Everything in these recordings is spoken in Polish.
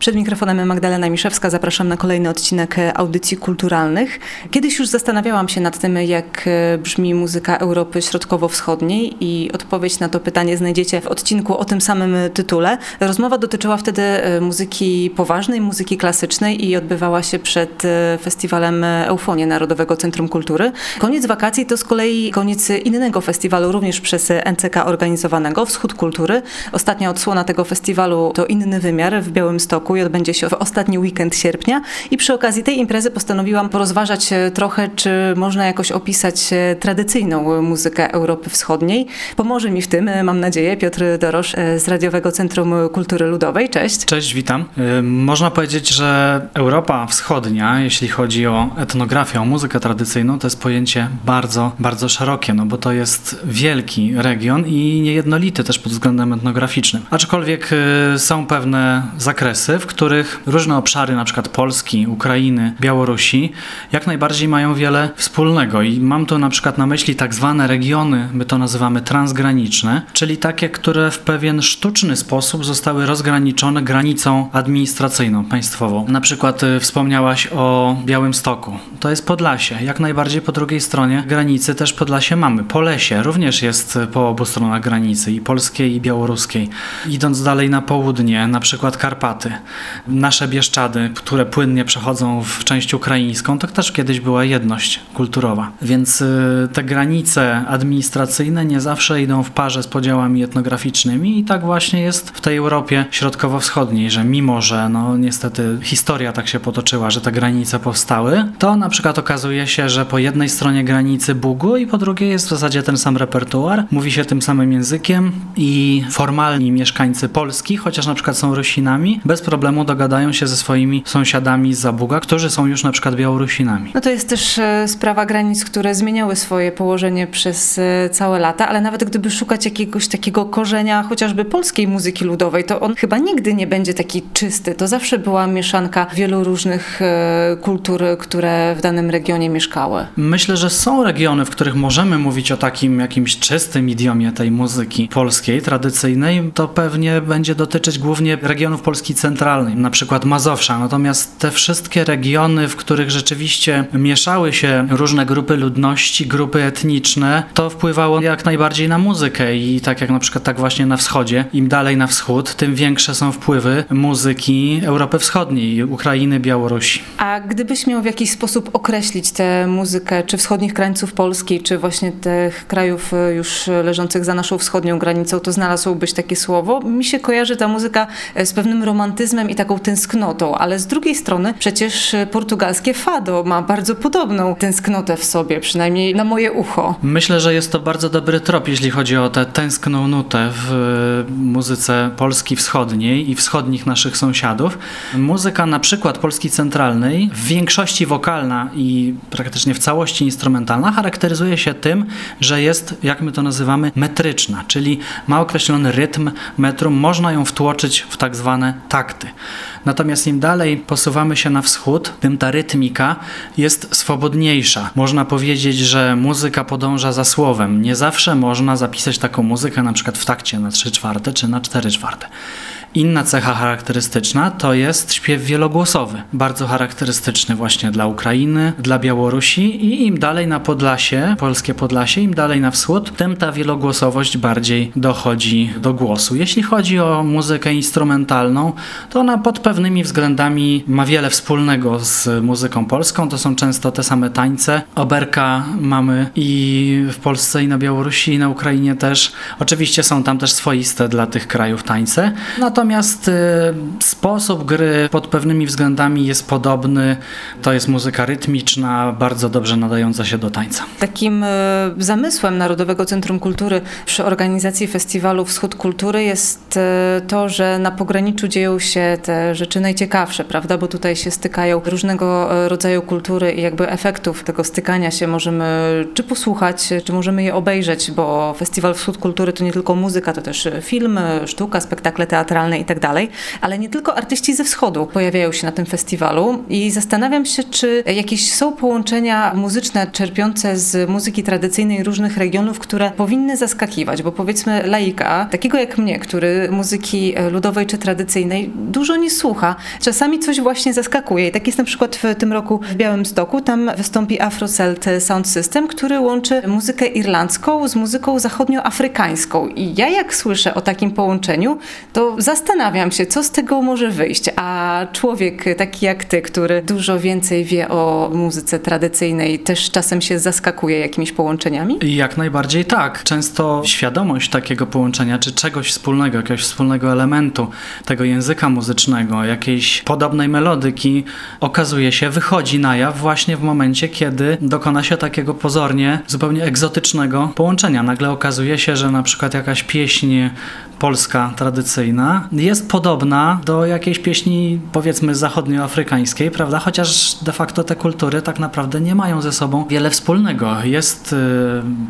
Przed mikrofonem Magdalena Miszewska zapraszam na kolejny odcinek audycji kulturalnych. Kiedyś już zastanawiałam się nad tym, jak brzmi muzyka Europy Środkowo-Wschodniej i odpowiedź na to pytanie znajdziecie w odcinku o tym samym tytule. Rozmowa dotyczyła wtedy e, muzyki poważnej, muzyki klasycznej i odbywała się przed e, festiwalem Eufonie Narodowego Centrum Kultury. Koniec wakacji to z kolei koniec innego festiwalu, również przez NCK organizowanego, Wschód Kultury. Ostatnia odsłona tego festiwalu to Inny Wymiar w Białymstoku roku i odbędzie się w ostatni weekend sierpnia. I przy okazji tej imprezy postanowiłam porozważać e, trochę, czy można jakoś opisać e, tradycyjną muzykę Europy Wschodniej. Pomoże mi w tym, e, mam nadzieję, Piotr Dorosz z Radiowego Centrum Kultury Ludowej. Cześć. Cześć, witam. Można powiedzieć, że Europa Wschodnia, jeśli chodzi o etnografię, o muzykę tradycyjną, to jest pojęcie bardzo, bardzo szerokie, no bo to jest wielki region i niejednolity też pod względem etnograficznym. Aczkolwiek są pewne zakresy, w których różne obszary, na przykład Polski, Ukrainy, Białorusi, jak najbardziej mają wiele wspólnego. I mam tu na przykład na myśli tak zwane regiony, my to nazywamy transgraniczne, czyli takie, które w pewien sztuczny sposób zostały rozgraniczone granicą administracyjną, państwową. Na przykład y, wspomniałaś o Białymstoku. To jest Podlasie. Jak najbardziej po drugiej stronie granicy też Podlasie mamy. Polesie również jest po obu stronach granicy, i polskiej, i białoruskiej. Idąc dalej na południe, na przykład Karpaty nasze Bieszczady, które płynnie przechodzą w część ukraińską, to też kiedyś była jedność kulturowa. Więc y, te granice administracyjne nie zawsze idą w parze z podziałami etnograficznymi i tak właśnie jest w tej Europie środkowo-wschodniej, że mimo, że no niestety historia tak się potoczyła, że te granice powstały, to na przykład okazuje się, że po jednej stronie granicy Bugu i po drugiej jest w zasadzie ten sam repertuar, mówi się tym samym językiem i formalni mieszkańcy Polski, chociaż na przykład są Rosinami, bez problemu dogadają się ze swoimi sąsiadami z Zabuga, którzy są już na przykład Białorusinami. No to jest też e, sprawa granic, które zmieniały swoje położenie przez e, całe lata, ale nawet gdyby szukać jakiegoś takiego korzenia chociażby polskiej muzyki ludowej, to on chyba nigdy nie będzie taki czysty. To zawsze była mieszanka wielu różnych e, kultur, które w danym regionie mieszkały. Myślę, że są regiony, w których możemy mówić o takim jakimś czystym idiomie tej muzyki polskiej, tradycyjnej. To pewnie będzie dotyczyć głównie regionów Polski Centralnej na przykład Mazowsza. Natomiast te wszystkie regiony, w których rzeczywiście mieszały się różne grupy ludności, grupy etniczne, to wpływało jak najbardziej na muzykę i tak jak na przykład tak właśnie na wschodzie, im dalej na wschód, tym większe są wpływy muzyki Europy Wschodniej, Ukrainy, Białorusi. A gdybyś miał w jakiś sposób określić tę muzykę, czy wschodnich krańców Polski, czy właśnie tych krajów e, już leżących za naszą wschodnią granicą, to znalazłbyś takie słowo? Mi się kojarzy ta muzyka e, z pewnym romantyzmem, romantyzmem i taką tęsknotą, ale z drugiej strony przecież portugalskie fado ma bardzo podobną tęsknotę w sobie, przynajmniej na moje ucho. Myślę, że jest to bardzo dobry trop, jeśli chodzi o tę tęskną nutę w muzyce Polski Wschodniej i wschodnich naszych sąsiadów. Muzyka na przykład Polski Centralnej, w większości wokalna i praktycznie w całości instrumentalna, charakteryzuje się tym, że jest, jak my to nazywamy, metryczna, czyli ma określony rytm metrum, można ją wtłoczyć w tak zwane takty Natomiast im dalej posuwamy się na wschód, tym ta rytmika jest swobodniejsza. Można powiedzieć, że muzyka podąża za słowem. Nie zawsze można zapisać taką muzykę na przykład w takcie na 3 czwarte czy na 4 czwarte. Inna cecha charakterystyczna to jest śpiew wielogłosowy, bardzo charakterystyczny właśnie dla Ukrainy, dla Białorusi i im dalej na Podlasie, polskie Podlasie, im dalej na wschód, tym ta wielogłosowość bardziej dochodzi do głosu. Jeśli chodzi o muzykę instrumentalną, to ona pod pewnymi względami ma wiele wspólnego z muzyką polską. To są często te same tańce. Oberka mamy i w Polsce, i na Białorusi, i na Ukrainie też. Oczywiście są tam też swoiste dla tych krajów tańce. Natomiast Natomiast y, sposób gry pod pewnymi względami jest podobny. To jest muzyka rytmiczna, bardzo dobrze nadająca się do tańca. Takim y, zamysłem Narodowego Centrum Kultury przy organizacji festiwalu Wschód Kultury jest y, to, że na pograniczu dzieją się te rzeczy najciekawsze, prawda? Bo tutaj się stykają różnego rodzaju kultury i jakby efektów tego stykania się możemy czy posłuchać, czy możemy je obejrzeć, bo Festiwal Wschód Kultury to nie tylko muzyka, to też film, sztuka, spektakle teatralne i tak dalej, ale nie tylko artyści ze wschodu pojawiają się na tym festiwalu i zastanawiam się, czy jakieś są połączenia muzyczne czerpiące z muzyki tradycyjnej różnych regionów, które powinny zaskakiwać, bo powiedzmy laika, takiego jak mnie, który muzyki ludowej czy tradycyjnej dużo nie słucha, czasami coś właśnie zaskakuje. I tak jest na przykład w tym roku w Białymstoku, tam wystąpi Afrocelt Sound System, który łączy muzykę irlandzką z muzyką zachodnioafrykańską. I ja jak słyszę o takim połączeniu, to zastanawiam się, co z tego może wyjść, a człowiek taki jak ty, który dużo więcej wie o muzyce tradycyjnej, też czasem się zaskakuje jakimiś połączeniami? Jak najbardziej tak. Często świadomość takiego połączenia, czy czegoś wspólnego, jakiegoś wspólnego elementu, tego języka muzycznego, jakiejś podobnej melodyki, okazuje się, wychodzi na jaw właśnie w momencie, kiedy dokona się takiego pozornie zupełnie egzotycznego połączenia. Nagle okazuje się, że na przykład jakaś pieśń polska tradycyjna jest podobna do jakiejś pieśni powiedzmy zachodnioafrykańskiej, prawda? Chociaż de facto te kultury tak naprawdę nie mają ze sobą wiele wspólnego. Jest y,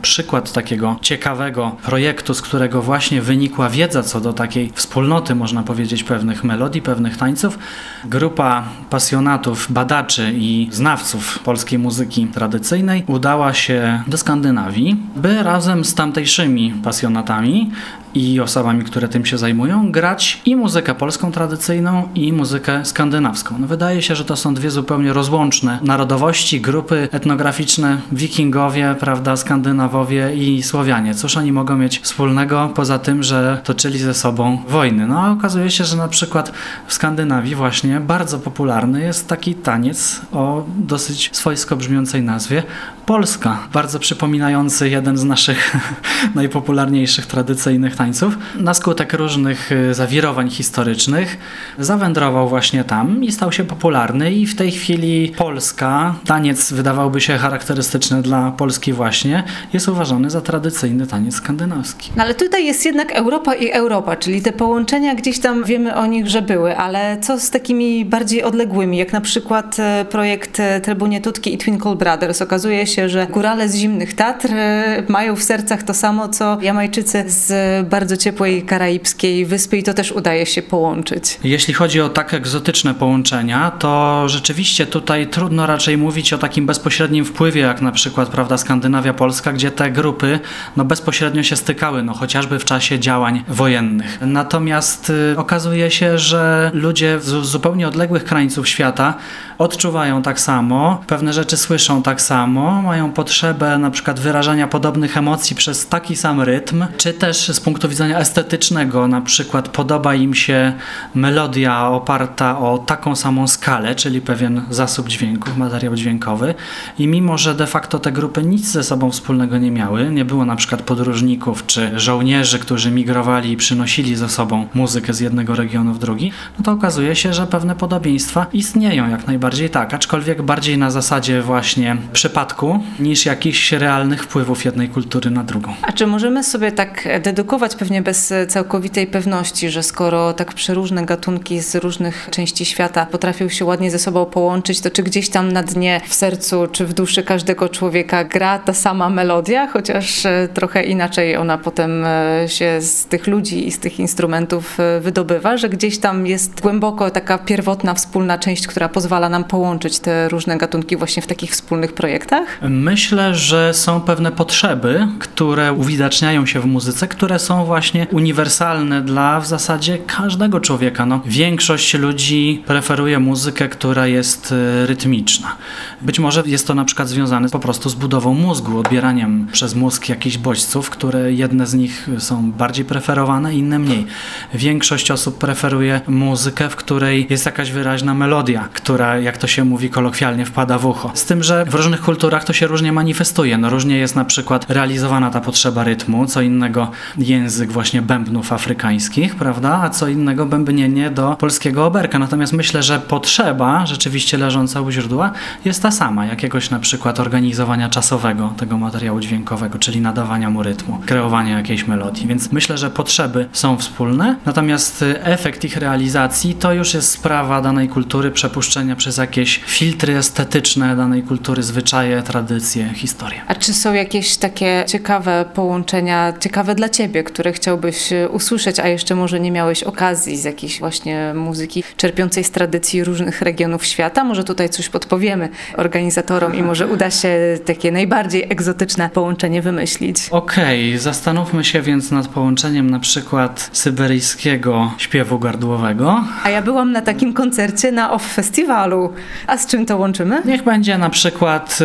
przykład takiego ciekawego projektu, z którego właśnie wynikła wiedza co do takiej wspólnoty, można powiedzieć, pewnych melodii, pewnych tańców. Grupa pasjonatów, badaczy i znawców polskiej muzyki tradycyjnej udała się do Skandynawii, by razem z tamtejszymi pasjonatami i osobami, które tym się zajmują, grać i muzykę polską tradycyjną, i muzykę skandynawską. No wydaje się, że to są dwie zupełnie rozłączne narodowości, grupy etnograficzne, wikingowie, prawda, Skandynawowie i Słowianie. Cóż oni mogą mieć wspólnego poza tym, że toczyli ze sobą wojny? No a okazuje się, że na przykład w Skandynawii właśnie bardzo popularny jest taki taniec o dosyć swojsko brzmiącej nazwie Polska, bardzo przypominający jeden z naszych najpopularniejszych tradycyjnych tańców. Na skutek różnych y, zawirowań historycznych zawędrował właśnie tam i stał się popularny i w tej chwili Polska, taniec wydawałby się charakterystyczny dla Polski właśnie, jest uważany za tradycyjny taniec skandynawski. No ale tutaj jest jednak Europa i Europa, czyli te połączenia gdzieś tam wiemy o nich, że były, ale co z takimi bardziej odległymi, jak na przykład e, projekt e, Trybunie Tutki i Twinkle Brothers. Okazuje się, że górale z zimnych Tatr e, mają w sercach to samo, co Jamajczycy z bardzo ciepłej karaibskiej wyspy i to też udaje się połączyć. Jeśli chodzi o tak egzotyczne połączenia, to rzeczywiście tutaj trudno raczej mówić o takim bezpośrednim wpływie, jak na przykład prawda, Skandynawia, Polska, gdzie te grupy no, bezpośrednio się stykały, no, chociażby w czasie działań wojennych. Natomiast y, okazuje się, że ludzie z zupełnie odległych krańców świata odczuwają tak samo, pewne rzeczy słyszą tak samo, mają potrzebę na przykład wyrażania podobnych emocji przez taki sam rytm, czy też z punktu widzenia estetycznego, na przykład podoba im się melodia oparta o taką samą skalę, czyli pewien zasób dźwięków, materiał dźwiękowy. I mimo, że de facto te grupy nic ze sobą wspólnego nie miały, nie było na przykład podróżników czy żołnierzy, którzy migrowali i przynosili ze sobą muzykę z jednego regionu w drugi, no to okazuje się, że pewne podobieństwa istnieją jak najbardziej tak, aczkolwiek bardziej na zasadzie właśnie przypadku niż jakichś realnych wpływów jednej kultury na drugą. A czy możemy sobie tak dedukować pewnie bez całkowitej pewności, że skoro tak przeróżne gatunki z różnych części świata potrafią się ładnie ze sobą połączyć, to czy gdzieś tam na dnie, w sercu czy w duszy każdego człowieka gra ta sama melodia, chociaż e, trochę inaczej ona potem e, się z tych ludzi i z tych instrumentów e, wydobywa, że gdzieś tam jest głęboko taka pierwotna, wspólna część, która pozwala nam połączyć te różne gatunki właśnie w takich wspólnych projektach? Myślę, że są pewne potrzeby, które uwidaczniają się w muzyce, które są właśnie uniwersalne dla w zasadzie każdego człowieka. No, większość ludzi preferuje muzykę, która jest e, rytmiczna. Być może jest to na przykład związane po prostu z budową mózgu, odbieraniem przez mózg jakichś bodźców, które jedne z nich są bardziej preferowane, inne mniej. Większość osób preferuje muzykę, w której jest jakaś wyraźna melodia, która, jak to się mówi kolokwialnie, wpada w ucho. Z tym, że w różnych kulturach to się różnie manifestuje. No, różnie jest na przykład realizowana ta potrzeba rytmu, co innego język właśnie bębnów afrykańskich, prawda, a co innego bębnienie do polskiego oberka. Natomiast myślę, że potrzeba rzeczywiście leżąca u źródła jest ta sama, jakiegoś na przykład organizowania czasowego tego materiału dźwiękowego, czyli nadawania mu rytmu, kreowania jakiejś melodii. Więc myślę, że potrzeby są wspólne, natomiast y, efekt ich realizacji to już jest sprawa danej kultury, przepuszczenia przez jakieś filtry estetyczne danej kultury, zwyczaje, tradycje, historie. A czy są jakieś takie ciekawe połączenia, ciekawe dla Ciebie, które które chciałbyś e, usłyszeć, a jeszcze może nie miałeś okazji z jakiejś właśnie muzyki czerpiącej z tradycji różnych regionów świata? Może tutaj coś podpowiemy organizatorom i może uda się takie najbardziej egzotyczne połączenie wymyślić. Okej, okay, zastanówmy się więc nad połączeniem na przykład syberyjskiego śpiewu gardłowego. A ja byłam na takim koncercie na OFF Festiwalu. A z czym to łączymy? Niech będzie na przykład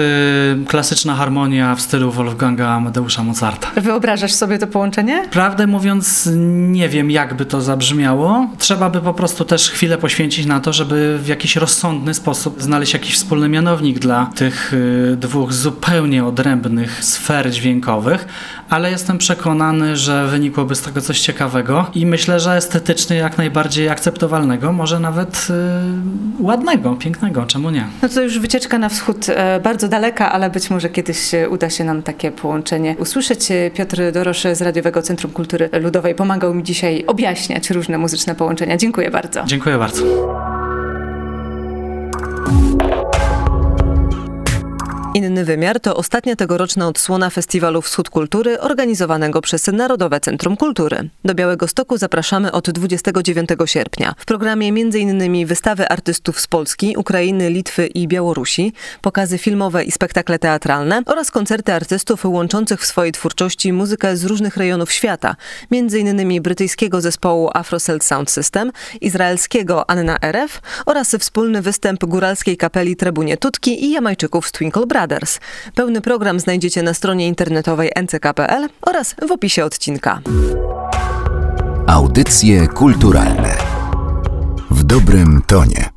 y, klasyczna harmonia w stylu Wolfganga Amadeusza Mozarta. Wyobrażasz sobie to połączenie? Prawdę mówiąc, nie wiem, jakby to zabrzmiało. Trzeba by po prostu też chwilę poświęcić na to, żeby w jakiś rozsądny sposób znaleźć jakiś wspólny mianownik dla tych y, dwóch zupełnie odrębnych sfer dźwiękowych, ale jestem przekonany, że wynikłoby z tego coś ciekawego i myślę, że estetycznie jak najbardziej akceptowalnego, może nawet y, ładnego, pięknego, czemu nie? No to już wycieczka na wschód e, bardzo daleka, ale być może kiedyś uda się nam takie połączenie usłyszeć. Piotr Dorosz z Radiowego Centrum Kultury Ludowej pomagał mi dzisiaj objaśniać różne muzyczne połączenia. Dziękuję bardzo. Dziękuję bardzo. Inny wymiar to ostatnia tegoroczna odsłona Festiwalu Wschód Kultury organizowanego przez Narodowe Centrum Kultury. Do Białego Stoku zapraszamy od 29 sierpnia. W programie m.in. wystawy artystów z Polski, Ukrainy, Litwy i Białorusi, pokazy filmowe i spektakle teatralne oraz koncerty artystów łączących w swojej twórczości muzykę z różnych rejonów świata, m.in. brytyjskiego zespołu Afro Cell Sound System, izraelskiego Anna RF oraz wspólny występ góralskiej kapeli Trebunie Tutki i Jamajczyków z Twinkle Brothers. Brothers. Pełny program znajdziecie na stronie internetowej nck.pl oraz w opisie odcinka. Audycje kulturalne w dobrym tonie.